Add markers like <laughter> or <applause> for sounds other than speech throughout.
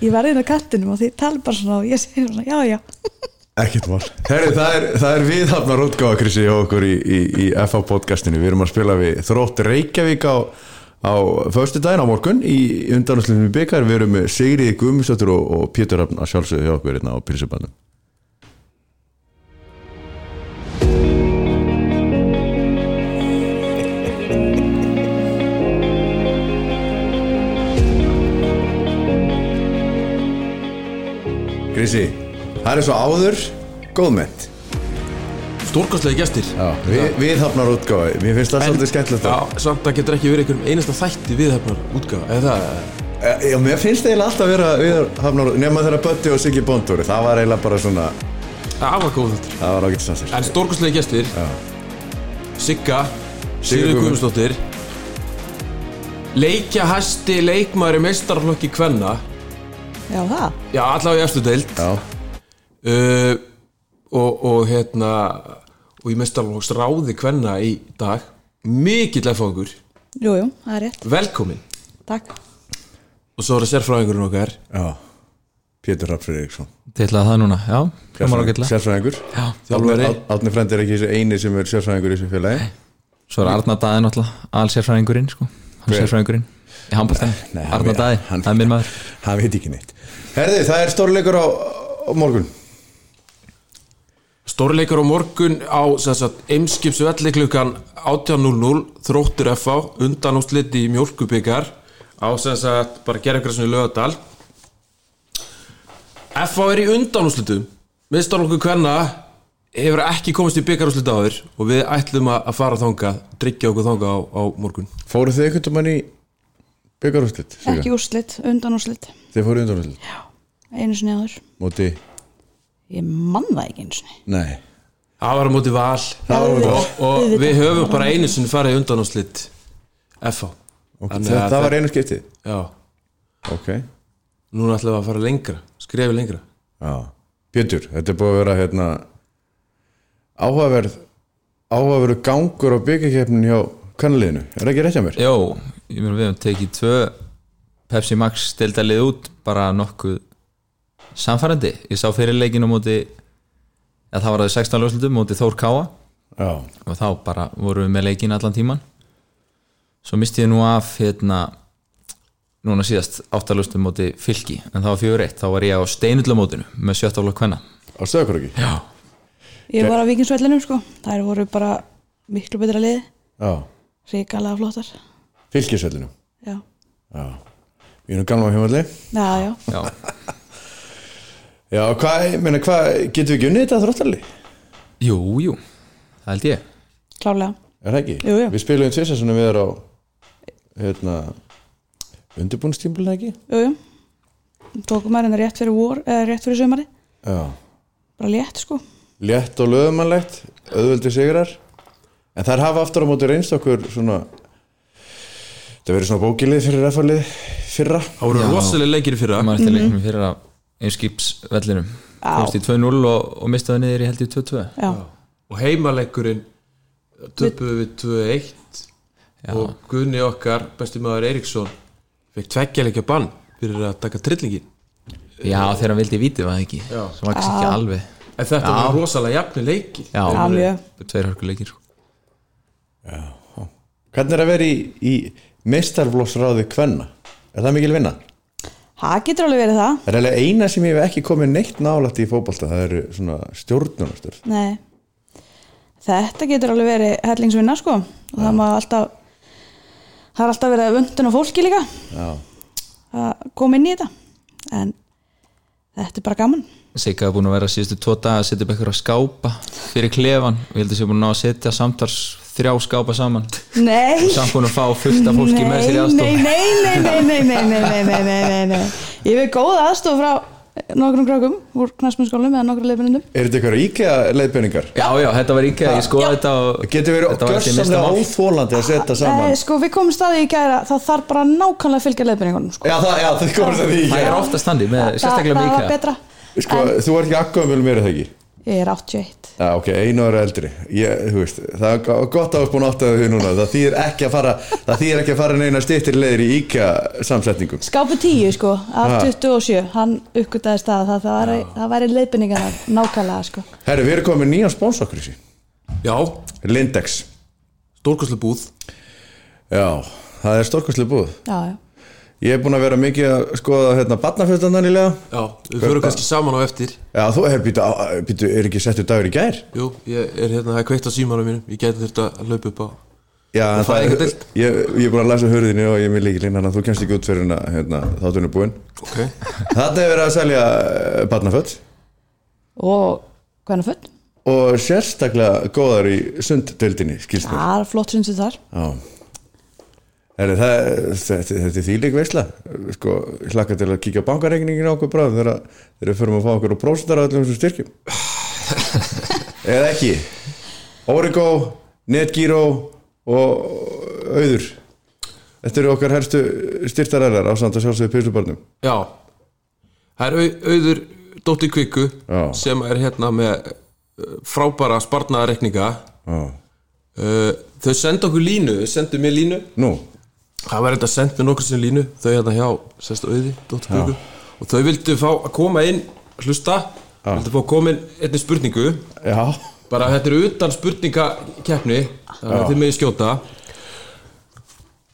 ég verði inn á kattinum og þið tala bara svona og ég segir svona, já, já. Ekkert mál. Herri, það er, er viðhafnar útgáfa Krissi hjá okkur í, í, í FA podcastinu. Við erum að spila við Þrótt Reykjavík á, á föstu daginn á morgun í undanúslinni byggar Við erum með Sigriði Guðmundsdóttur og, og Pétur Rafn að sjálfsögðu hjá okkur hérna á Pilsubannum Krissi, það er svo áður góðmennt. Stórkostlegi gestir. Við, Viðhafnar útgáfa, mér finnst það svolítið skemmtilegt. Já, samt að getur ekki verið einhverjum einasta þætti viðhefnar útgáfa Eða það? Eh, Já, mér finnst það eiginlega alltaf að vera viðhafnar nema þegar Bötti og Siggi Bóndúri það var eiginlega bara svona, Það var góð þetta það var ágætt sannsir En stórkostlegi gestir. Sigga Sigríður Sigurður Guðmunds- Guðmundsdóttir. Leikja hæsti leikmaður í meistarflokki Kvenna Já, það Já, allavega í eftir deild. Já, uh, og, og hérna og í meistarflokks ráði Kvenna í dag. Mikill efangur Jú, jú, það er rétt, Velkomin takk. Og svo er það sérfræðingurinn okkar. Já. Pétur Rapp Friðriksson. Til að það núna, já, ágætlega Sérfræðingur. Já, Árni Frend er ekki þessi eini sem er sérfræðingur í þessu félagi. Svo er Arna Daði náttúrulega al sérfræðingurinn, sko Hann Hver? sérfræðingurinn í handbóltan Arna Daði, hann- það er minn maður. Hann veit ekki neitt. Herði, það er stórleikur á, á morgun. Stórleikar á morgun á Eimskips velli klukkan 18.00 Þróttur FA undanúslit í mjölkubikar á sem sagt bara gerðargræsinu í lögadal FA er í undanúslitum miðstarlokku hvenna hefur ekki komist í byggarúslit áður og við ætlum að að fara þangað tryggja okkur þangað á, á morgun. Fóruð þið einhvern veginn í byggarúslit? Ekki úrslit, undan úrslit. Þið fóruð undanúslit? Einu sinni áður. Móti, Ég man það ekki einu sinni. Nei. Það var á móti val. Það var móti og Auðvitað. við höfum bara einu sinni farið Ok, Þannig það, að það var einu skiptið já, Ok, núna ætlum við að fara lengra skrefi lengra. Já. Pétur, þetta er búið að vera hérna áhugaverð áhugaverðu gangur á byggjarkeppnin hjá kannaliðinu, er það ekki rétt hjá mér? Jó, ég meina við hefum tekið tvö Pepsi Max steltalið út bara nokkuð samfærandi Ég sá fyrir leikinu móti að það var það 16 lögslutum móti Þór Káa Já, og þá bara vorum við með leikin allan tíman svo misti ég nú af hérna núna síðast áttalöstum móti fylki en það var fjögur eitt, þá var ég á steinullamótinu með sjöttaflokk hvenna á stöðakur ekki? Já, Ég var á vikingsvellinum sko. Það voru bara miklu betra liði Já, Ríkalega flottar. Fylgisvellinu Já, Já, við erum gamla á heimalli já, já. Já, Já, hvað, ég meina, hvað, getum við ekki unnið þetta þróttarli? jú, jú. Það held ég. Klálega Er það ekki? Jú, jú. Við spilum svona við erum á hérna undirbúnstímulina ekki? Jú, jú. Tókum maður hérna rétt fyrir vor eða rétt fyrir sömari Já. Bara létt sko létt og löðumannlegt auðveldi sigrar. En þær hafa aftur á móti reynst okkur svona það verið svona bókilið fyrir F-lið fyrra. Það voru rosalega leikir í fyrra. Það maður eftir leiknum fyrir að einskipsvellinum komst í 2-0 og, og mistaði niður í held í 2-2 Já, og heimaleikurinn töpuðu við 2-1 Já. og Guðni okkar, besti maður Eiríksson fekk tveggjarleikja bann fyrir að taka trillingin. Já, þegar hann vildi víti var það ekki? Sem var ekki alveg en þetta Já. var rosalega jafni leiki Já, Já, mjög. tveir hörkuleikir sko. hvernig er að vera í, í meistarflóksráði kvenna? Er það mikil vinna? það getur alveg verið það. Það er eiginlega eina sem ég hef ekki komið neitt nálægt í fótbolta það eru svona stjórnunastur Nei. Þetta getur alveg verið hellingsvinna sko. Og það má alltaf það er alltaf verið að vöndun á fólki líka. Já, að koma inn í þetta. En þetta er bara gaman Sigga er búin að vera síðustu tvo dag að setja upp eitthvað skápa fyrir klefan og ég held að sé búin að setja samtals þrjá skápa saman Nei samt búin að fá fullt af fólki með sér í aðstof nei, nei, nei, nei, nei, nei, nei, nei, nei, nei, nei, nei. Ég við góða aðstof frá nokkrum krökkum úr knæsmennskólum eða nokkrum leifbunundum er þetta eitthvað íkja leiðbenningar? Já, já, þetta var ekki, ég skoði þetta og það getur verið mál. óþólandi að setja Nei, saman. sko, við komum staði í gæra það þarf bara nákvæmlega að fylgja leifbunningunum sko. já, það, já, það komur það í Það íkja er oftast þannig, með, sérstaklega það með betra. Sko, þú ert ekki akkuðum vel mér er það ekki Ég er 81 Já, ok, einu ára eldri. Ég, veist, Það er go- gott að áspuna átt að því núna. Það þýðir ekki að fara Það þýðir ekki að fara neina stýttir leiðir í IKEA samsetningum Skápu 10 sko, af Ha. 27 Hann uppgötaðist það, það, það, væri, það væri leiðbendingar nákvæmlega sko. Herri, við erum komið nýjan spóns okkur í sí Já, Lindex. Stórkostlega búð. Já, það er stórkostlega búð. Já, já Ég er búin að vera mikið að skoða hérna barnafjöldan nýlega Já, við förum kannski saman á eftir. Já, þú er, býtu, býtu, er ekki settur dagur í gær? Jú, ég er hérna, það er kveikt á símanum mínum. Ég geti þurft að hlaupa upp á Já, en Og fæðingardeild? ég, ég er búin að læsa hurðinni og ég er með líkilinn Þannig að þú kemst ekki út fyrir hérna, hérna þáttunni er búinn. Ok. <laughs> Þetta er verið að selja eh, barnaföld Og hvernig full? og sérstaklega góðar í sunddöldinni, skilst mér Það er þetta, þetta er þýlik veisla. Sko, hlakka til að kíkja á bankareikningin á okkur bráðum þegar við förum að fá okkur og prósentar á öllum þessum styrkjum. <laughs> Eða ekki? Origo, Netgyro og auður. Þetta eru okkar helstu styrtaræðar á samt að sjálfsögðu pilsubarnum Já. Það er au, auður Dóttir Kvikku Já. sem er hérna með uh, frábæra sparnaðarekninga Já. uh, Þau senda okkur línu, þau sendu mér línu. Nú, Það var þetta sendt með nokkur sem línu Þau hérna hjá sérst auði, Dóttir Kvikku og þau vildu fá að koma inn hlusta, vildu fá að koma inn einni spurningu. Já. Bara þetta er utan spurningakeppni þannig að þið megið skjóta.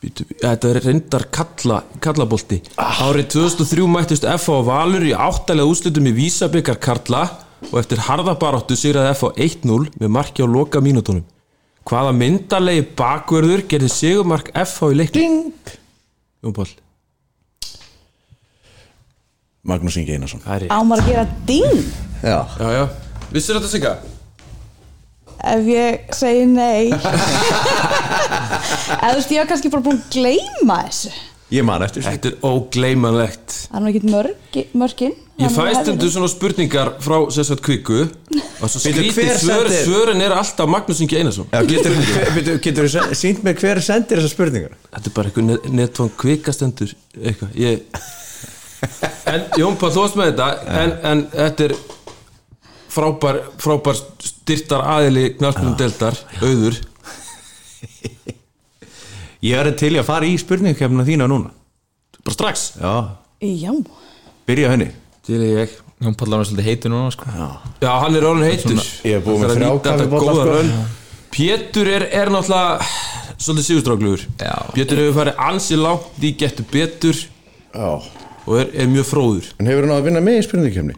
Þetta er reyndar kalla, kallabolti. Árið 2003 mættist og Valur í áttalega úrslutum í Vísabikar Karla og eftir harðabaráttu sigraði FH 1-0 með marki á loka mínútonum hvaða myndalegi bakverður gerði sigumark FH í leiknum? Ding! Jón Pál Magnús Ingi Einarsson. Það Á maður að gera ding? Já, Já, já, vissir þetta Sigga? Ef ég segi nei. <laughs> Eða þú veist, ég var kannski bara búin að gleyma þessu ég man eftir þessu. Þetta er ógleymanlegt. Það er nú ekki mörg, mörkin. Ég fæst undir svona spurningar frá sérsagt kviku. <laughs> Og svo skrítið hver svör, sendir- svörin er alltaf Magnús Ingi Einarsson. Já, getur, <laughs> þú sínt mér hver sendir þessar spurningar? Þetta er bara eitthvað net, netfang kvikastendur eitthvað. Ég... <laughs> En Jón Pál, varst með þetta. En, en þetta er frábær, frábær styrtar aðili knarspunum deltar, auður Ég er til að fara í spurningkefna þína núna. Bara strax? Já, Já, byrja henni. Til ég. Jón Pallar var svolítið heitur núna sko. Já, hann er orðin heitur. Ég er búinn með þrjá að kaffibolla, góða sko. Pétur er, er náttúrulega svolítið sigurstráklugur Já. Pétur hefur farið ansi lágt í getur betur Já. og er, er mjög fróður. En hefur hann að vinna með í spurningkefni?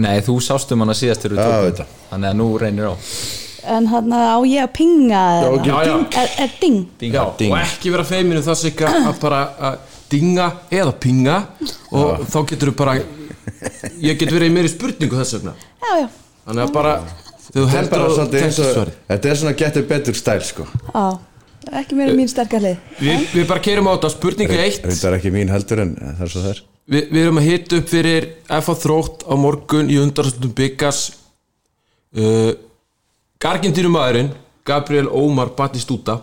Nei, þú sást um hana síðast þegar við Já, tókum. það. Þannig að nú reynir á en hann á ég að pinga eða? ok. Já, já. Er, er ding? Já, og ekki vera feiminu það sig að bara að dinga eða pinga. Og þá getur þú bara ég get verið í meiri spurningu þess vegna. Já, já, þannig að bara þú heldur bara á textasvari Þetta er svona getur betur stæl sko. Já Ekki mér mín sterkar lið við, við bara keirum á þetta. Spurningu eitt. Þetta er ekki mín heldur en það er svo það er við, við erum að hita upp fyrir FA þrótt á morgun í undarstöndum byggas uh, Gargintýrum maðurinn Gabriel Ómar Batistúta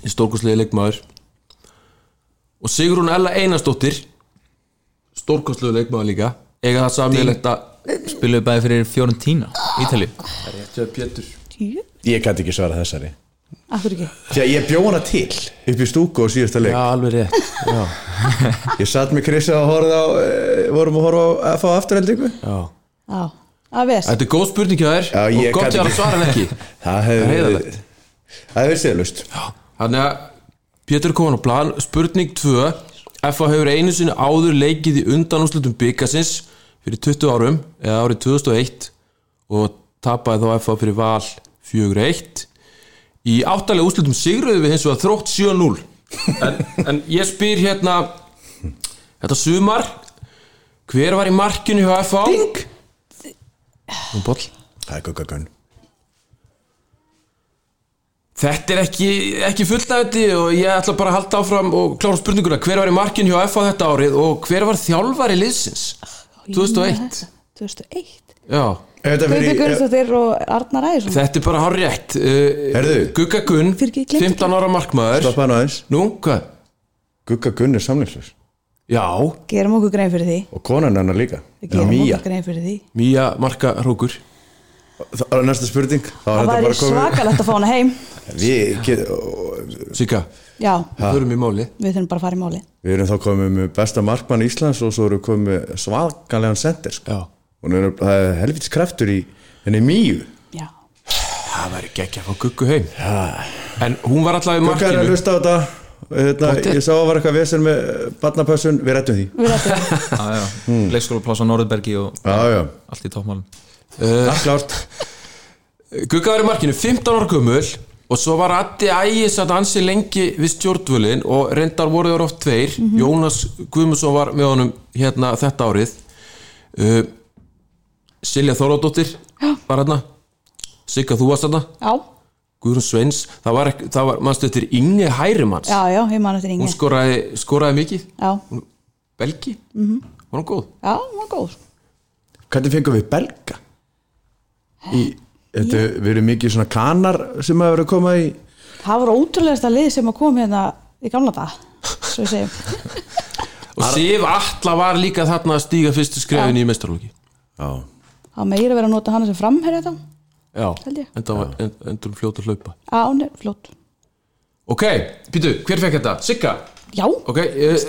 í stórkostlegi leikmaður. Og Sigrún Ella Einarsdóttir stórkostlegu leikmaður líka eiga það samilegt að Spiluðu bæði fyrir hjá Pétur. Jú, Ég gæti ekki svara þessari. Því að ég bjó hana til upp í stúku og síðasta leik. Já, alveg rétt Já, Ég satt með Krissa og horfði á e, vorum að horfa á að fá afturheldingu já. Já, Þetta er góð spurning hjá þér Já, og gott ég að svara en ekki. <laughs> Það hefði verið séðlust Þannig að Pétur komin á plan. Spurning 2 FA hefur einu sinni áður leikið í undanúslutum byggasins fyrir 20 árum eða árið 2001 og tapaði þá FA fyrir val 4-1 Í áttalega úslutum sigruðu við hins vegar þrótt 7-0 en, en ég spyr hérna þetta sumar hver var í markinu hjá FA? Ding! Nú boll. Það er guggagunn Þetta er ekki, ekki fullnægandi og ég ætla bara að halda áfram og klára spurninguna. Hver var í markin hjá FA þetta árið og hver var þjálfari liðsins? 2001 2001 Já, fyrir Guðstóttir og Arnar Ægjesson þetta er bara hár rétt uh. Gugga Gunn, Fyrir ekki, gleymdu 15 ára markmaður. Stoppa hann aðeins. Nú, hvað? Guggagunn er samlingslös Já, Gerum okkur grein fyrir því. Og konan hennar líka. Við gerum Mía. okkur grein fyrir því. Mía Marka Rókur. Það er næsta spurning. Þá það komið. svakalegt að fá hana heim. <laughs> Við, Sigga, já, förum í máli við þurfum bara að fara í máli við erum þá komið með besta markmann Íslands og svo erum við komið með svakalega sender sko. Já, og nú er, það er helvits kraftur í henni mýju já, það væri geggja að fá guggu heim. En hún var alltaf í Hvað er að markinu. hlusta á þetta? Hérna, Pottet. ég sá að var eitthvað vesen með barnapössun, við rættum því. Við rættum <laughs> Já, já, leikskólapláss á Norðbergi og Já, já, allt í toppmálum. Uh, klárt. Gugga var í markinu 15 ára gömul og svo var Addi Ægis að ansi lengi við stjórnvölin og reyndar voru þér oft tveir. Jónas Guðmundsson var með honum hérna þetta árið. Uh, Silja Þóródóttir var hérna. Sigga þú varst hérna. Já, Guðrún Sveins það var, var mannstu eftir Inge Hærimanns? Já, já, ég man eftir hún yngi skoraði, skoraði mikið. Já, Belgi, mm -hmm. var hún góð? Já, hún var góð Hvernig fengum við belga? Í, þetta, við erum mikið svona kanar sem að vera að koma í það var ótrúlegasta lið sem að kom hérna í gamla dag svo við segjum. Og Sif Atla var líka þarna að stíga fyrstu skrefin í mestarlóki Já, það meira verið að nota hana sem framherja þá já, endur fljótt að hlaupa. Já, hún er flott ok, Pítu, hver fekk þetta? Sigga, já, ok, uh,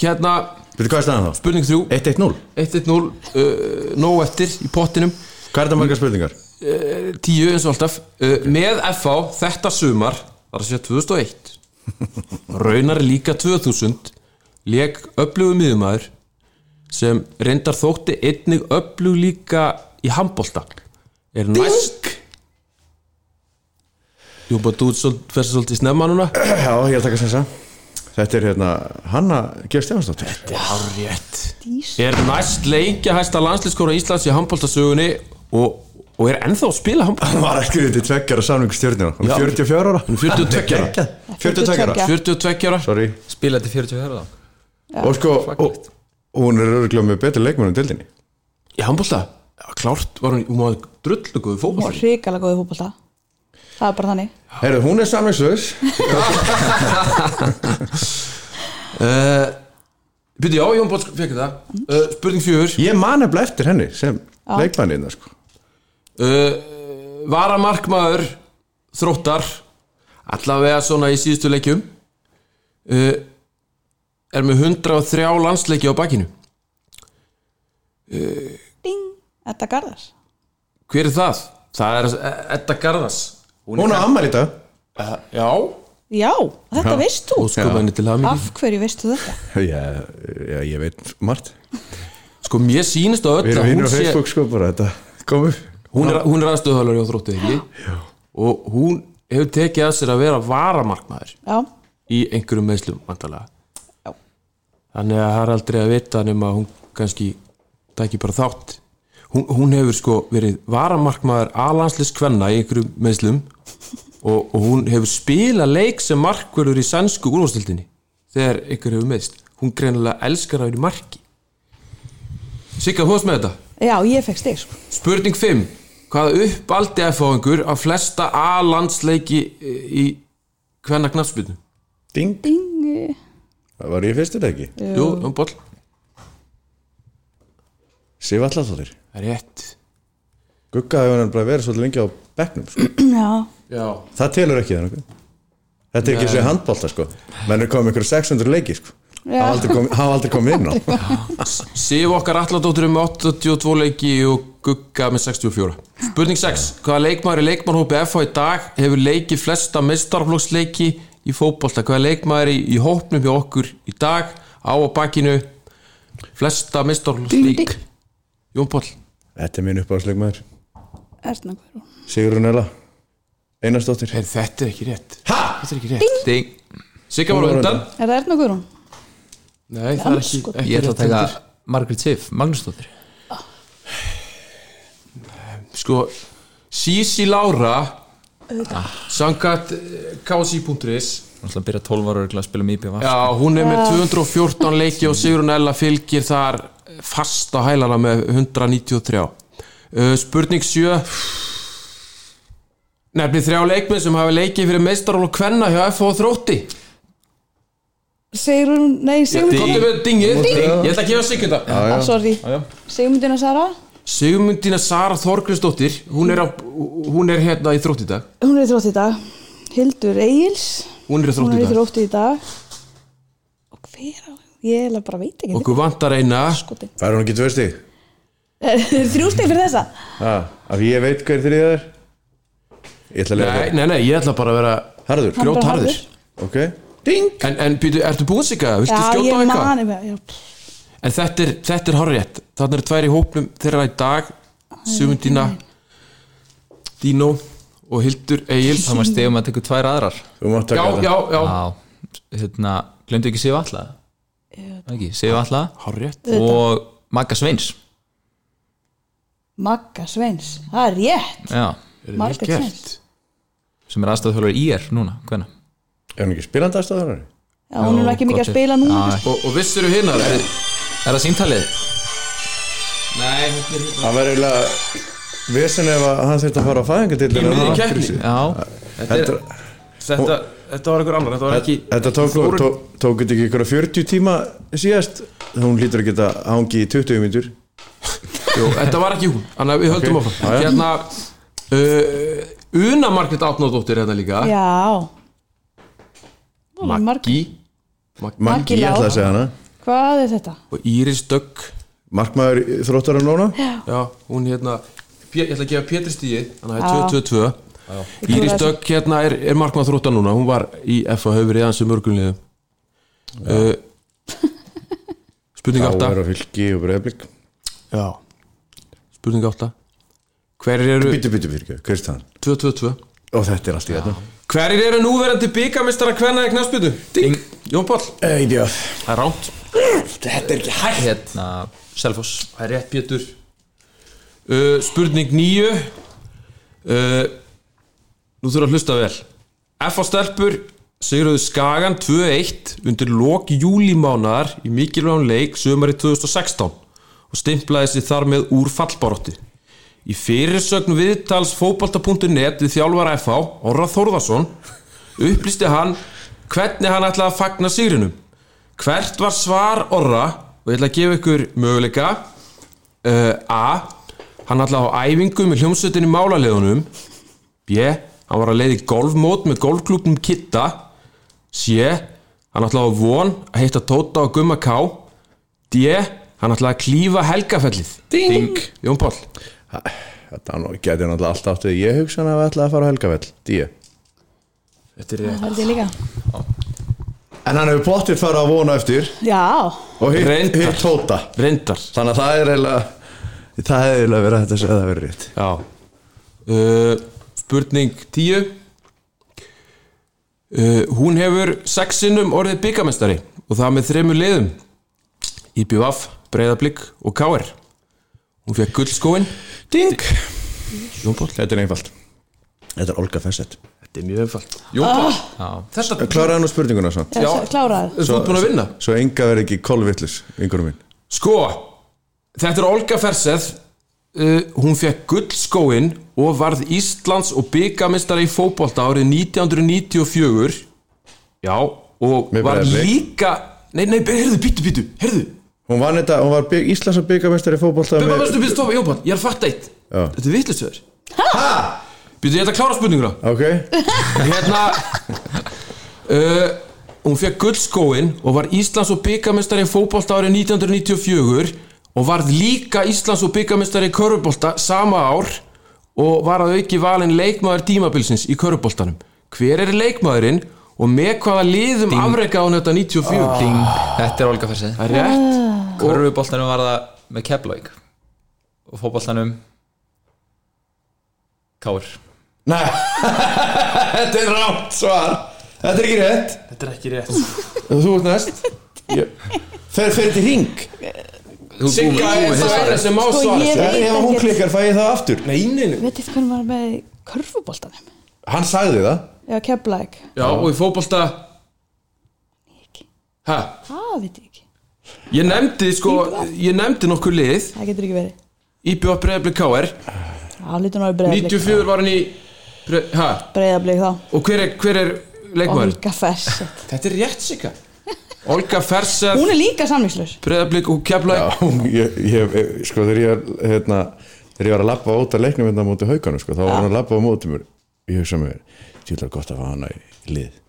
hérna veitu hvað er staðan þá? spurning 3 1-1-0 1-1-0, uh, nóg eftir í pottinum. Hvað er þetta margar spurningar? uh, 10 eins og alltaf. Uh, með FH þetta sumar þar að segja 2001 <laughs> raunar líka 2000 leik öflugu miðumæður sem reyndar þótti einnig öflug líka í handbolta er næst Jú, bara þú fyrir svolítið snemma núna. <clears throat> Já, ég er að taka sensa Þetta er hérna Hanna Geir Stefansdóttir Þetta er hárétt Er næst leikja hæsta landslískóra Íslands í handboltasögunni og, og er ennþá að spila handbolta Hann var ekki til tveggjara Hún Já. er 44 ára. Hún er 42 ára. 42 ára. 42 ára. Sorry. Spila til 40 herra þá Og sko og, og hún er örgulega með betur leikmennum dildinni Í handbolta, já, klárt var hún, hún var drullu góði hún var fókball hrikalega góð í fútbolta það er bara þannig. Heyrðu, hún er samlingslaus uh, Byrju, já, Jón Bótt fekk þetta. Uh, Spurning fjögur. Ég man eftir eftir henni sem leikmennina sko. uh, Varamarkmaður Þróttar Allavega svona í síðustu leikjum uh, Er með 103 landsleiki á bakinu. Ding, þetta garðar Hver er það? Það er Edda Garðas Hún á ammar í dag. Uh, Já. Já, þetta veist þú. Af hverju veistu þetta? <laughs> Já, já, ég veit margt. Sko mér sýnist á öll Við erum hún á Facebook sko bara Þetta kom upp. Hún er, hún er aðstöðhálari á þróttið ekki? Já. og hún hefur tekið að sér að vera varamarkmaður já, í einhverjum meðslum Já. þannig að það er aldrei að vita nema að hún kannski tæki bara þátt hún, hún hefur sko verið varamarkmaður alanslis kvenna í einhverjum meðslum og, og hún hefur spilað leik sem markverður í sænsku úrvastildinni þegar einhver hefur meðst hún greinilega elskar að vera í marki. Sigga, þú varst með þetta? já, ég fekk stig sko. Spurning 5 Hvaða uppaldi að fá einhver að flesta A-landsleiki í hvenna knattspilnu? Ding. Ding, Það var ég fyrstur ekki? Jú, um boll. Sif Allarsdóttir Það er rétt. Gugga hefur hann bara verið svolítið lengi á bekknum sko. <clears throat> já, Já. Það telur ekki þannig Þetta er ekki svo handbólta sko. Menn er komið ykkur 600 leiki sko. Hafa aldrei komið- inn á. Sif okkar alladóttur er með 82 leiki og Gugga með 64 Spurning 6 Hvaða leikmaður í leikmannhópi FH í dag hefur leikið flesta mestarflóksleiki í fótbolta? Hvaða leikmaður í, í hópnum hjá okkur í dag á að bakinu flesta mestarflóksleik? Jón Páll. Þetta er minn uppáðsleikmaður Erna Guðrún. Sigurún Ella Einarsdóttir. Er þetta er ekki rétt? Ha? Þetta er ekki rétt. Ding! Sigga var á undan. Er það Erna Guðrún? Nei, það er ekki, ekki Ég ætla að rétt taka heldur. Margaret Sif, Magnúsdóttir. <sighs> Sko, Sisi Lára Sangat KSI.is Hún ætla að byrja 12 ára að spila með IPVF Já, hún er með 214 leiki og Sigrun Ella fylgir þar fast á hælana með 193 uh, Spurning 7 Nefnir þrjá leikmenn sem hafa leikið fyrir meistaról og kvenna hjá FH og þrótti. Sigrún, nei, Sigmundina dingið. Ég ætla að gefa sig þetta ah, sorry, Sigmundina Sara? Sigmundína Sara Þorgrisdóttir hún er, á, hún er hérna í þrótt í dag. Hún er í þrótt í dag. Hildur Egils Hún er í þrótt Hún í er í dag þrótt í dag. Og hver á Ég eiginlega bara veit ekki. Okkur vantar eina. Það er hún ekki tvö stig? <laughs> Er þrjú stig fyrir þessa? Af ég veit hver þrið er. Ég ætla að Nei, nei, nei, ég ætla bara að vera Harður, grjótharður. harður. ok. Ding! En, en býtu, ertu búin sig að, viltu Já, skjóta á ég eitthvað? mani með já. En þetta er, þetta er horrið Þannig er tvær í hópnum þeirra í dag. Sigmundína Dino og Hildur Egils Það maður stegum að tekur tvær aðrar. Þú mátt Já, taka já, já, Já, hérna, glemdu ekki Sif Alla ekki, Sif Alla og Magga Sveins. Magga Sveins. Það er rétt. Já, Margrét Sveins. Sem er aðstæðuhjólur í er núna, hvenna Er hún ekki spilandi aðstæður? Já, hún er ekki mikið að spila núna. Já, Og, og vissir þú hinnar er það símtalið? Nei, er Það verður eiginlega Vesen ef að hann þurfti að fara á fæðingadildina Í Ná, keppni. Já, Þetta, þetta, þetta var einhver annar Þetta var ekki Þetta tók, Þórunn- tók, tók þetta ekki ykkur 40 tíma síðast? Hún lítur að geta hangi í 20 mínútur. Jú, þetta var ekki hún. Þannig að við höldum Ok. áfram. Já, já. Hérna uh, Una Margrét Átnóðdóttir hérna líka. Já. Maggi. Maggi ég Lá. ætla að segja hana. Hvað er þetta? og Íris Dögg. Markmaður þróttar núna? Já, hún hérna Ég ætla að gefa Pétri stíði Þannig að 2-2-2 Íris Dögg hérna er, er markmað þróttan núna. Hún var í F að höfur í aðeins um mörgunliðu uh, Spurning Þá 8 er á fylki og breyðblik Já. Spurning 8 Hverjir eru Byttu, byttu, byttu, Kristján 2-2-2 Og þetta er allt í þetta Hverjir eru núverandi byggamistara kvenna í knarsbytu? Ding Jón Páll. Eidjáð Það er ránt Þetta er ekki hægt. Hérna, Selfoss. Það er rétt Pétur uh, Spurning 9 uh, Nú þurfa að hlusta vel F á stelpur Sigurðu Skagan 2-1 undir lok júlímánaðar í mikilvægum leik sömari 2016 og stimplaði sér þar með úr fallbarótti. Í fyrirsögn viðtals fótbolta.net við þjálfara FH, Orra Þórðarsson, upplýsti hann hvernig hann ætlaði að fagna sigrinum. Hvert var svar Orra, og ég ætla að gefa ykkur möguleika, uh, A. Hann ætlaði á æfingu með hljómsveitinni málaleðunum, B. Hann var að leiði golfmót með golfklubnum Kitta, C. Hann ætlaði á von að heita Tóta og Gumma K, D. Hann ætlaði að klífa helgafellið. Ding! Jón Pál. Þetta geti náttúrulega alltaf átt við Ég hugsa hann að við ætlaði að fara á helgavell Díu Þetta er ég En hann hefur plottir fara að vona eftir Já, Og hitt hitt tóta Reyndar. Þannig að það er eiginlega Það eiginlega verið að þetta segja það verið rétt Já. Uh, spurning 10. Uh, hún hefur sex sinnum orðið byggamestari og það með þremur liðum. IBVF, Breiðablík og KR. Hún fekk gullskóin. Ding Jón Pál. Þetta er einfalt Þetta er Olga Fessett Þetta er mjög einfalt. Jón Pál. Já, Þetta, Kláraði nú spurninguna svo já. kláraði þú ert búin að vinna. Svo enga verið ekki kolvittlus Yngurum minn Sko, þetta er Olga Ferseth uh, Hún fekk gullskóin og varð Íslands og byggamistari í fótbolta árið 1994 Já, og Með var líka Nei, nei, heyrðu, býttu, býttu, heyrðu. Hún vann þetta, hún var bygg, Íslands og byggamestari í Jópan, ég er að fatta eitt. Já. Þetta er vitlisöður Hæ? Býttu, ég ætla að klára spurninguna. Ok, Hérna uh, Hún fekk gullskóin og var Íslands og byggamestari í fótbolta árið 1994 og varð líka Íslands og byggamestari í körfubolta sama ár og var að auki valin leikmaður tímabilsins í körfuboltanum. Hver er leikmaðurinn og með hvaða liðum afreka hún þetta 94? ding, þetta er Olga Fersið Það er rétt. Körfuboltanum var það með Keflavík. Og fótboltanum Káur Nei, <laughs> þetta er rátt svar. Þetta er ekki rétt. Þetta er ekki rétt. Þú ert næst. Ég- Fer, fer til hring Sigga er það eina sem má Sko, svara ég- sér. Ef hún klikkar fæ ég það aftur. Nei, nei, nei. Veit þið hvernig var með körfuboltanum? Hann sagði það. Já, keflæk Já, og í fótbolta... Hæ? Það veit ég ekki. Ég nefndi, sko, ég nefndi nokkur lið. Það getur ekki verið. IBF Breiðablik KR Það lítur náður breyðablík 94 var hann í Bre- Ha? Breyðablík þá. Og hver er, hver er leikmaður? Olga Fessett. Þetta er rétt sigga Olga Ferseth Hún er líka samlingslaus Breiðablík og Keflæk Já, ég, ég, sko þegar ég, hérna, þegar ég var að lappa út að leiknum hérna á móti hauganum, sko, þá var hann að lappa á móti mér. Ég hugsa mér, tjóðlega gott að fá hana í lið.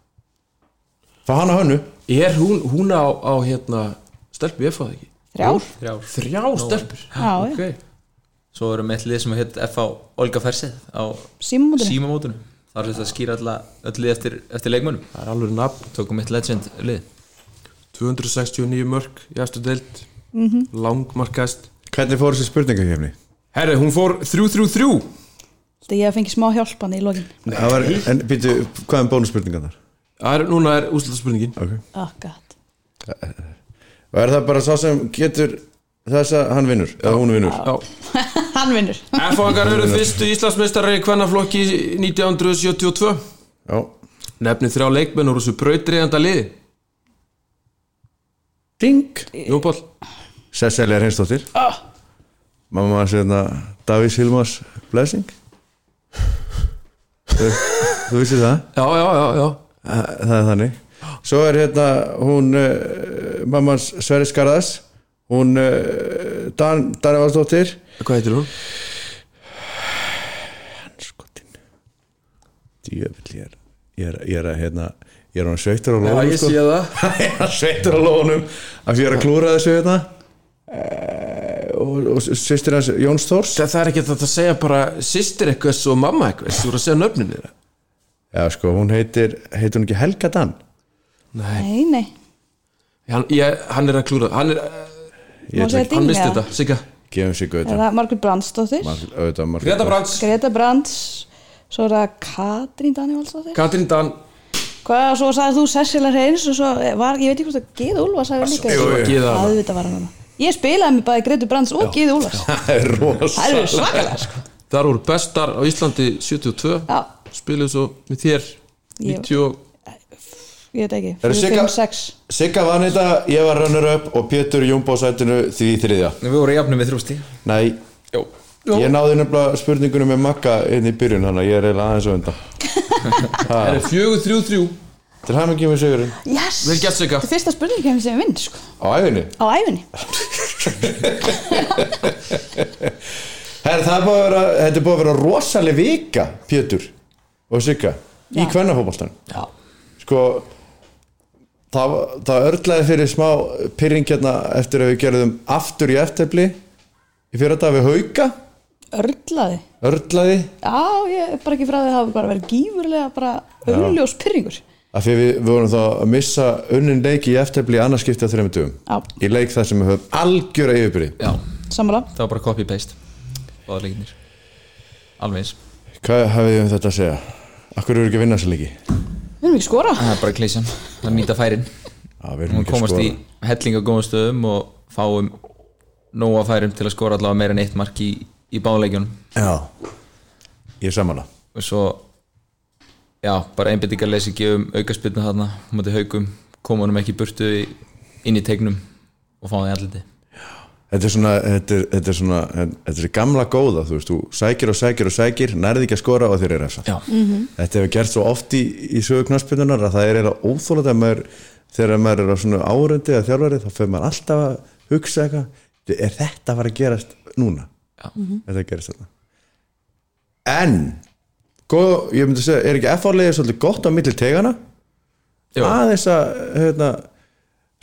Fá hana hönnu. Er hún, hún á, á hérna Stelpi, ég fáði ekki? Þrjár. Þrjár. Þrjá stelpur. Já, já. Ok. Svo erum við eitt lið sem heit F.A. Olga Fersið á símamótunum Það er þetta að skýra alla öll lið eftir, eftir leikmönnum. Það er alveg nafn. Tókum eitt legend lið 269 mörg í eftir deild. Mhm. Langmarkast. Hvernig fór þessi spurningakefni? Herri, hún fór 3-3-3 Þetta ég fengi smá hjálpan í lokin. Það var, en býtu, hvað er bónusspurningan þar? Það er, núna er úrslutaspurningin ok. Oh god. Og er það bara sá sem getur þess að hann vinnur, eða hún vinnur? Já. <laughs> Hann vinnur. F-fangar eru fyrstu Íslandsmeistari í kvennaflokki 1972 já, Nefnið þrjá leikmenn úr þessu brautriðanda liði ding. Jón Pál Cecilia Hreinsdóttir. Oh. mamma hans hérna Davís Hilmars Blessing. Þú, þú vissir það? Já, já, já, já. Það það er þannig. Svo er hérna hún uh, mammans Sverri Skarðas hún uh, Dan, Danivalsdóttir Hvað heitir hún? ég er ég er, ég er að hérna ég er hann sveittur á Já, lónum ég sé það. <laughs> Ég er hann sveittur á lónum af því ég er að klúra þessu hérna. Uh, og, og sýstir hans Jóns Þórs. Það það er ekki þetta að segja bara Sistir eitthvað og mamma eitthvað Þú voru að segja nöfninu þeirra. Já sko, hún heitir heitir hún ekki Helga Dan? Nei, Nei, nei. Hann, ég, hann er að klúra Hann, er, hann misti þetta Sigga. Gefum sig Er auðvitað Margrét Brandsdóttir. Greta Brands. Greta Brands. Svo er það Katrín Danivalsdóttir Katrín Dan Hvað, og svo sagði þú Cecilia Hreins og svo var, ég veit ekki hvort að Gíða Úlfars hafi líka hana Ég spilaði með bæði Gretu Brands og Gíða Úlfars. <laughs> Það er rosa. Það eru svakalega sko. Það voru bestar á Íslandi 72 Já, Spiluðu svo með þér Ég- 90 og- ég veit ekki. Eru Sigga- 5-6 Sigga vann þetta, ég var runner up og Pétur Jumbo sætinu því þriðja. Við vorum jafnum við þrústi Nei, Jó ég náði nefnilega spurningunum með Magga inn í byrjun hann ég er eiginlega aðeins á undan <laughs> Það er fjögur, þrjú, þrjú. Til hann ekki með sigurinn. Yes. Vel gert, Sigga. Þetta er fyrsta spurning kemur sem ég vinn sko. Á æfinni Á æfinni <laughs> Her, það er búið að vera, Þetta er búið að vera rosaleg vika Pétur og Sigga í Já. kvennafótboltan Já. Sko það, það örlaði fyrir smá pyrring hérna eftir að við gerðum aftur í eftirfli í fyrir dag við hauka Örlaði. Örlaði? Já, ég er bara ekki frá því að það hafi bara verið gífurlega bara augljós pyrringur af því við, við vorum þá að missa unnin leiki í eftirfli í annarskipti á þreymur dögum. Já, í leik þar sem við höfum algjöra yfirbyrði. Já, sammála. Það var bara copy-paste. Báða leikinnir Alveg eins. Hvað hafið þið um þetta að segja? Akkur eru ekki að vinna þessu leiki? Við erum ekki skora. Það er bara klísjan Það nýta færin. Já, við erum Að í að báleikjunum Já, ég er samanlega og svo já, bara einbyttingarleysi gefum aukaspilnu þarna mútið haugum, komum honum ekki burtu í- inn í tegnum og fáum það í andliti Þetta er svona, þetta er, þetta er svona, þetta er gamla góða, þú veist, þú sækir og sækir og sækir, nærði ekki að skora og þeir eru refsa. Já, Þetta hefur gert svo oft í, í sögu knaspununar að það er eiginlega óþólandi að maður, þegar maður er á svona árendi eða þjálfari, þá fyrir maður alltaf að hugsa eitthvað, er þetta að fara að gerast núna? Já. Þetta gerist þetta. En, góð, ég myndi að segja, er ekki F-álegið svolítið gott á milli tegana? Aðeins að, hérna,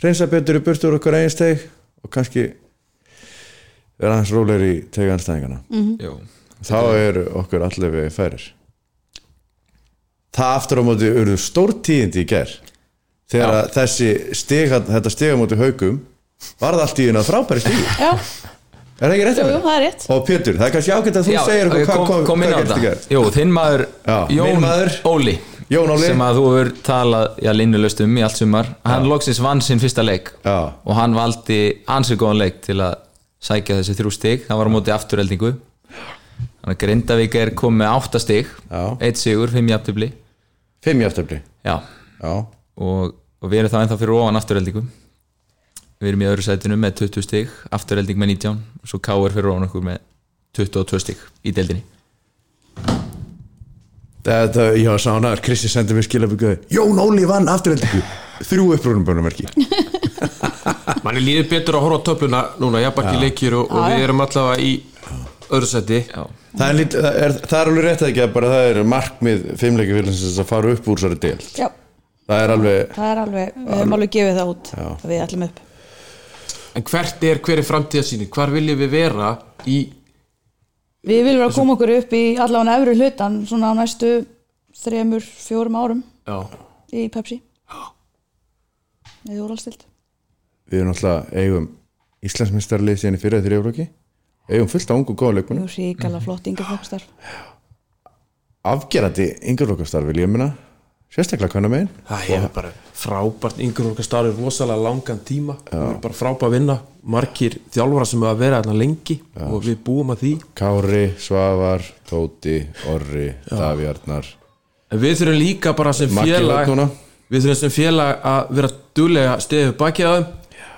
reynsa betur í burtu úr okkur eigin steg og kannski vera aðeins rólegir í teganstæðingana jú, þá eru okkur allir við færir. Það aftur á móti urðu stór tíðindi í ger þegar að þessi stiga, þetta stiga móti haugum varð allt í einu að frábæri stígi. Já, er það ekki rétt jú, jú, það er rétt. Og Pétur, það er kannski ágætt að þú segir okkur hvað kom, kom, kom inn á í þetta. Jú, þinn maður Já, minn Jón maður. Óli Jón Óli. sem að þú hefur talað já, linnulöst um í allt sumar. Hann loksins vann sinn fyrsta leik Já. og hann valdi ansið góðan leik til að sækja þessi þrjú stig. Það var á móti afturheldingu. Þannig að Grindavík er komið með átta stig Já. eitt sigur, fimm jafntefli fimm jafntöfli já, já, og, og við erum þá ennþá fyrir ofan afturheldingu við erum í öðru sætinu með 20 stig afturhelding með 19 og svo K er fyrir ofan okkur með 22 stig í deildinni. Þetta, ég var sánaður Krissi sendi mér skilaböku Jón Óli vann afturhendingu þrjú upprúnum börnumerki <laughs> manni líður betur að horfa á töfluna núna, jafnbakki leikir og, og Já, við já. erum allavega í öðru seti Já, Það er, lít, það, er, það er alveg rétt að ekki að bara það er markmið fimmleiki félagins að fara upp úr þessari del Já, Það er alveg það er alveg, við höfum alveg gefið það út að við ætlum upp en hvert er hver er framtíðasýning, hvar viljum við vera í Við viljum vera að koma okkur upp í allavega efri hlutan svona á næstu þremur, fjórum árum já, í Pepsi. Við úrvalstild Við erum alltaf eigum Íslandsmyndstarlið síðan í þeirri Euróki eigum fullt á ungu Mjög ríkala flott yngjaflokkstarf afgerandi yngjurlokkastarf vil ég minna sérstaklega hvernig megin. Það hefur bara frábært. Yngur okkar starfið rosalega langan tíma. Er bara frábært að vinna. Margir þjálfara sem hafa verið hérna lengi og við búum að því. Kári, Svavar, Tóti, Orri Davjarnar en við þurfum líka bara sem félag við þurfum sem félag að vera duglega steðið bakið þeim.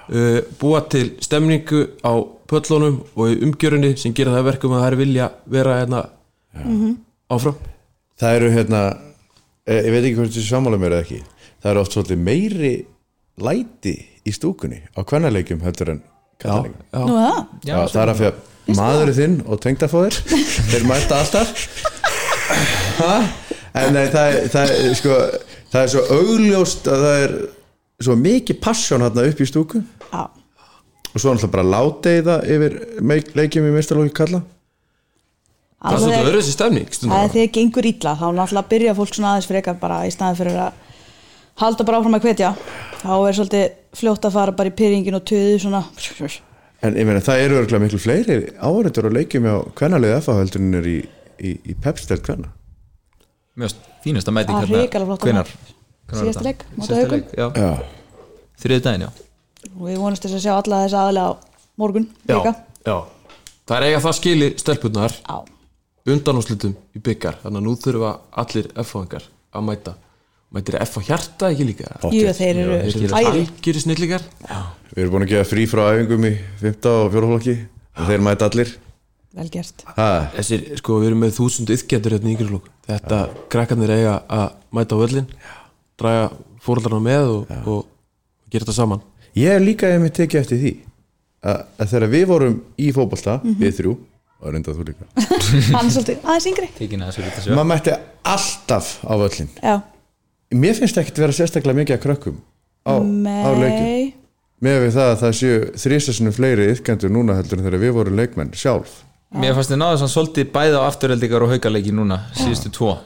Uh, búa til stemningu á pöllunum og í umgjörunni sem gera það að verkum að það er vilja vera hérna áfram. Það eru hérna eh, ég veit ekki hvort þessi sammála mér eða ekki. Það eru oft svolítið meiri læti í stúkunni á kvennaleikjum heldur en kallaleikjum er það? Það er að því að maðurinn þinn og tengdafóðir <laughs> þeir mæta alltaf. Ha? en nei, það, er, það, er, sko, það er svo augljóst að það er svo mikið passjón hérna upp í stúku. Já, og svo náttúrulega bara láteiða yfir leikjum í meistarlóki kalla það er svolítið þegar öðru þessi stemning stundum. það er þegar gengur illa þá náttúrulega byrja fólk svona aðeins frekar bara í staðin fyrir að halda bara áfram að hvetja. Þá er svolítið fljótt að fara bara í pyrringin og töðu svona. <laughs> En ég meina það eru örgulega miklu fleiri áhverjandur á leikjum á kvennalið FH heldur en er í, í, í pepstelt kvenna. Mjög er flott að móti Síðasta Haukum. leik, já, Já, þriði daginn, já. Og við vonumst þess að sjá alla þess aðlega á morgun já, já. það er eiga það skili stelpunar Já, undanúslitum í byggar þannig að nú þurfa allir F-fangar að mæta. Mætir F á hjarta ekki líka? Jú, þeir eru þeir eru æði algjöri snillíkar við erum búin að gefa frí frá æfingum í 5. og 4. flokki og þeir mæta allir. Vel gert. Ha, Þessir, sko, við erum með þúsund yðkendur hérna í yngri flokk. Þetta krakkarnir eiga að mæta á völlin draga fóröldarna með og, og gera þetta saman. Ég hef líka einmitt tekið eftir því að, að þegar við vorum í fótbolta við þrjú, og reynda þú líka. <laughs> Hann er svolítið aðeins yngri. Að maður mætti alltaf á völlin Já, mér finnst ekkert vera sérstaklega mikið að krökkum á, á leikjum. Mei með við það að það séu þrísasinu fleiri yfkendur núna heldur en þegar við vorum leikmenn sjálf. Mér fannst þið náðu svona svolítið bæði á afturheldingar og haukaleiki núna síðustu tvo.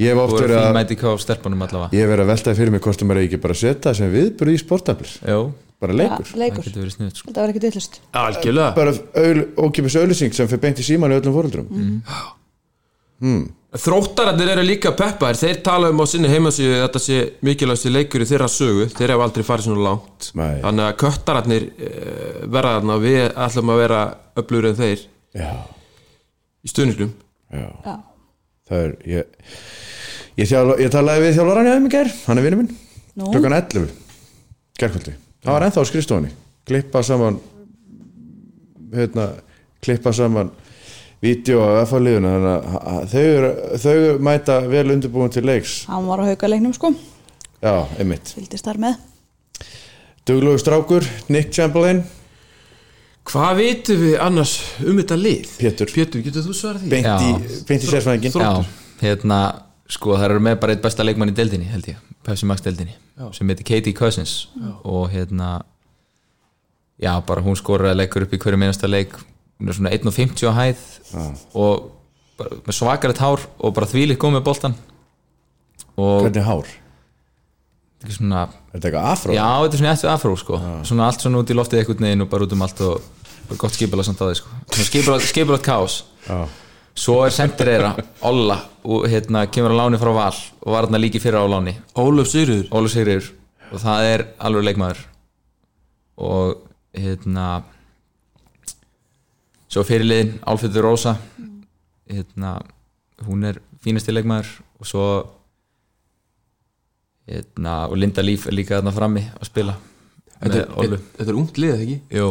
Ég hef og oft voru verið fín að ég hef verið að veltaði fyrir mig hvort það maður ekki bara að setja sem viðburð í sportaflis já, bara leikur. ja, það Leikur, getur verið snuð sko. þetta var ekkert villust algjörlega. Bara ókipis auðlýsing sem fyrir beint í síman í öllum fóreldrum Þróttararnir eru líka peppaðir, þeir tala um á sinni heimasíðu að þetta sé mikilvægsti leikur í þeirra sögu, þeir hafa aldrei farið svona langt. Nei. þannig að köttararnir uh, verða þarna við ætlum að vera öflugur en þeir. Já, í Já, það er ég, ég, þjálfa, ég talaði við þjálfaran í aðeim í gær, hann er vinur minn. Nú? klukkan 11 gerkvöldi, það var ennþá á skrifstofunni klippa saman hérna, klippa saman vídeo af að þau, eru- þau mæta vel undirbúin til leiks hann var á haukaleiknum sko já, einmitt Fylgdist þar með Duglugur strákur, Nick Chamberlain Hvað vitum við annars um þetta lið? Pétur. Pétur, getur þú svarað því? beint í, beint í sérfæðingin Þróttur. já, hérna sko það eru með bara eitt besta leikmann í deildinni held ég, Pepsi Max deildinni sem heitir Katie Cousins. Og hérna já, bara hún skoraði leikur upp í hverju minnasta leik. Hún er svona 1.50 á hæð og bara, með svakalegt hár og bara þvílíkt góð með boltan og hvernig hár, þetta er svona er þetta eitthvað afró? Já, þetta er svona eftir afró sko. Svona allt svona út í loftið einhvern veginn og bara út um allt og bara gott skipulag samt á því sko. Svona skipulag, skipulag kaos. Já. Svo er sendir þeirra Olla og hérna kemur á láni frá Val og var hérna líki fyrir á láni. Ólöf Sigurður Ólu Sigriður og það er alveg leikmaður. Og hérna svo fyrirliðin Álfjöldur Rósa hérna hún er fínasti leikmaður. Og svo hérna og Linda Líf er líka þarna frammi að spila Þetta er, þetta er ungt lið, ekki? Jó,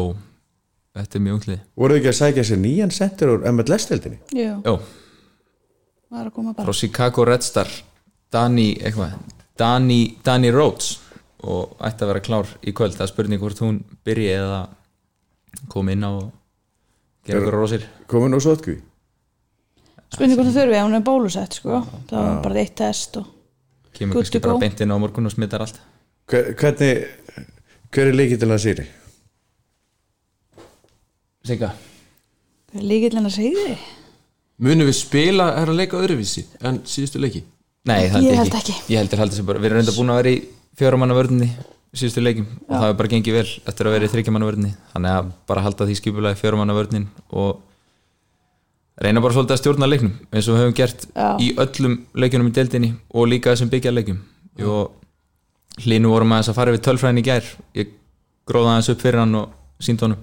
þetta er mjög unglið. Voru þau ekki að sækja sér nýjan sendur úr MLS-deldinni Jú, Jó, var að koma frá bara Chicago Red Star Danny, eitthvað Danny, Danny Rhodes. Og ætti að vera klár í kvöld. Það er spurning hvort hún byrji eða kom inn á og gera ykkur rósir komin á sótkví spurning hvort það þurfi, ef hún er bólusett sko. það var bara eitt test og kemur kannski bara go. beint inn á morgun og smittar allt. Hver- hvernig hver er líkið til að sýri? Sigga? Er líkillin að segja þig Munum við spila er að leika öðruvísi en síðustu leiki? Nei, það Ég held ekki. ekki. Ég held að halda sér bara, við erum reynda búin að vera í fjóramanna vörðinni síðustu leikim og það hefur bara gengið vel eftir að vera í þryggjamanna vörðinni þannig að bara halda því skipulagi fjóramanna vörðin og reyna bara svolítið að stjórna leiknum eins og við höfum gert Já. í öllum leikjunum í deildinni og líka þessum byggja leikum og hlínu vorum aðeins að fara við tölfræðin í gær. Ég gróða aðeins upp fyrir hann og sínd honum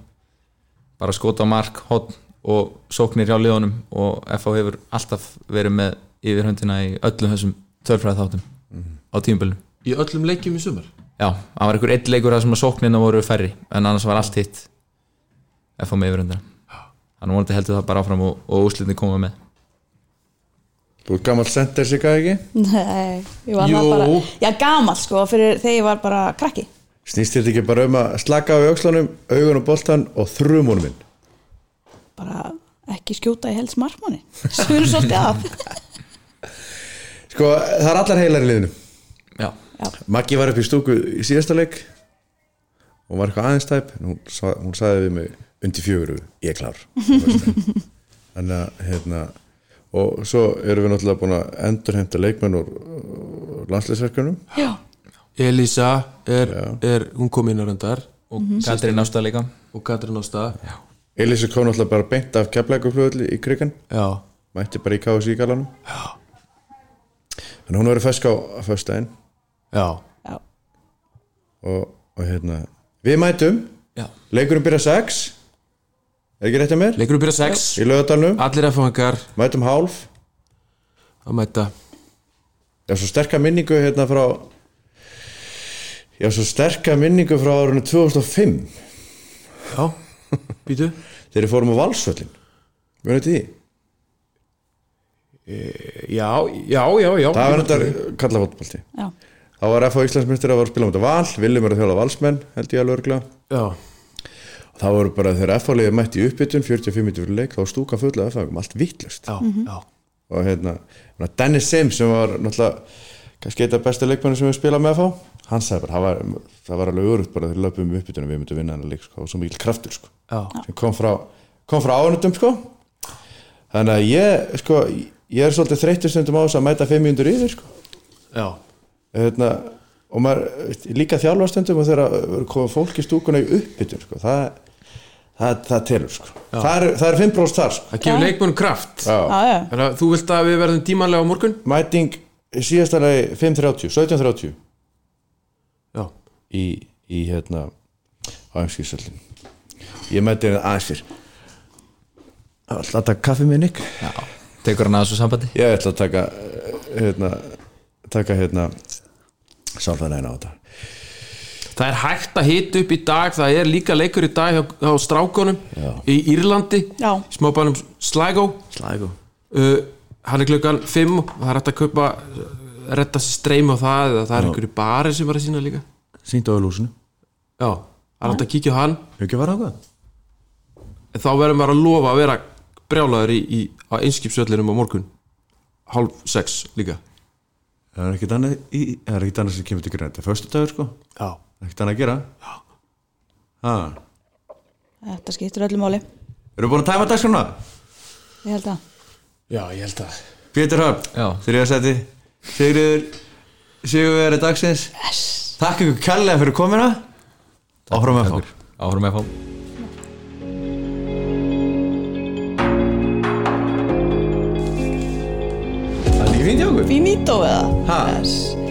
bara skota á mark, hotn og sóknir hjá liðunum og FH hefur alltaf verið með yfirhöndina í öllum þessum tölfræði þáttum á tímubölinu. Í öllum leikjum í sumar Já, það var einhver einn leikur þar sem að sóknina voru færri en annars var allt hitt FH með yfirhöndina. Þannig vonandi heldur það bara áfram og, og úslitin koma með. Þú er gammal center sig að ekki? Nei, ég var það bara Já, gamall sko, fyrir þegar ég var bara krakki Snýst þetta ekki bara um að slaka á í öxlunum, augun og boltan og þrumunum minn? bara ekki skjóta í helst markmanni. Svöru svolítið af. <laughs> Sko, það er allar heilar í liðinu. Já, Já, Maggi var upp í stúku í síðasta leik og var eitthvað aðeins tæp. En hún, hún sagði við mig undir fjöguru, ég er klár. <laughs> Þannig að hérna og svo erum við náttúrulega búin að endurheimta leikmenn úr uh, landsleisverkunum já, Elisa er, er hún kom inn á reyndar. Og, Katrín Ásta líka. og Katrin Ásta. Já, Elisa kom náttúrulega bara beint af keflækuflöðli í krigan já, mætti bara í KSI galanum þannig að hún verið fesk á föstudaginn. Já. já. og, og hérna við mætum, Já. leikurinn byrja 6 er ekki rétt að mér? Leikurinn byrja 6 í lögadalnum, Allir F-fangar mætum hálf. Að mæta. Já, svo sterka minningu hérna frá Já, svo sterka minningu frá árunni 2005 Já, býtu þegar við fórum á Valsvöllin Mjög þetta því? Já, já, já, já Það var þetta kalla fótbolti já. Það var F.A. Íslandsmyndstur að var að spila um þetta Val Viljum er að þjóla Valsmenn, held ég alveg örgla Já, Það voru bara þegar F.A. liðið mætti í uppbytun 45 minnir fyrir leik, þá stúka fulla F.A. allt vittlust já, já og hérna, hérna, Dennis Sims sem var náttúrulega kannski eitt af bestu leikmennu sem við spilað með F.A. hann sagði bara, það var, það var alveg örugt bara þegar við löpum um uppbytunum við myndum vinna hann að leik sko, og svo mikil kraftur sko Já, sem kom frá, kom frá ánundum sko. þannig að ég sko, ég er svolítið þreytur stundum á þess að mæta 500 yfir sko. já, hérna, og maður líka þjálfa stundum og þegar koma fólk í stúkuna í uppbytun sko. það, það, það telur sko. það, er, það er 5% þar sko. það gefur leikmönnum kraft Já. já, já. Þannig að þú vilt að við verðum tímanlega á morgun mæting síðasta lagi 5.30 17.30 Já, í, í hérna áheimskísöllin ég mæti hérna aðeins fyrr. Alltaf að taka kaffi með Nick. Já. Tekur hann að þessu sambandi? Ég ætla að taka eh, hérna, taka hérna sálfæðina á þetta. Það er hægt að hita upp í dag. Það er líka leikur í dag hjá, hjá strákonum Já. Í Írlandi. Já. Smábænum Sligo. Slægu uh, Hann er klukkan 5 og Það er hægt að kaupa uh, Retta streym á það Eða það er einhverju bari sem var að sína líka. Sýnt á lúsinu Já, það er hægt að kíkja á hann. Ekki að fara á það? En þá verðum við að lofa að vera brjálaður í, í, á einskipsöllinum á morgun. Hálf sex líka. Það er ekkert annað, í, er ekkert annað sem kemur til greina. Þetta er föstu dagur sko. Já. Ekkert annað að gera. Ha. Þetta skiptir öllu máli. Eru búin að tæma dagskrona? Ég held að Já, ég held að Pétur Hafn, Já. þriðarsæti Sigriður Sigurveri dagsins yes. Takk ykkur kærlega fyrir komina Áhrum er fínt hjá okkur Finito eða? Yes.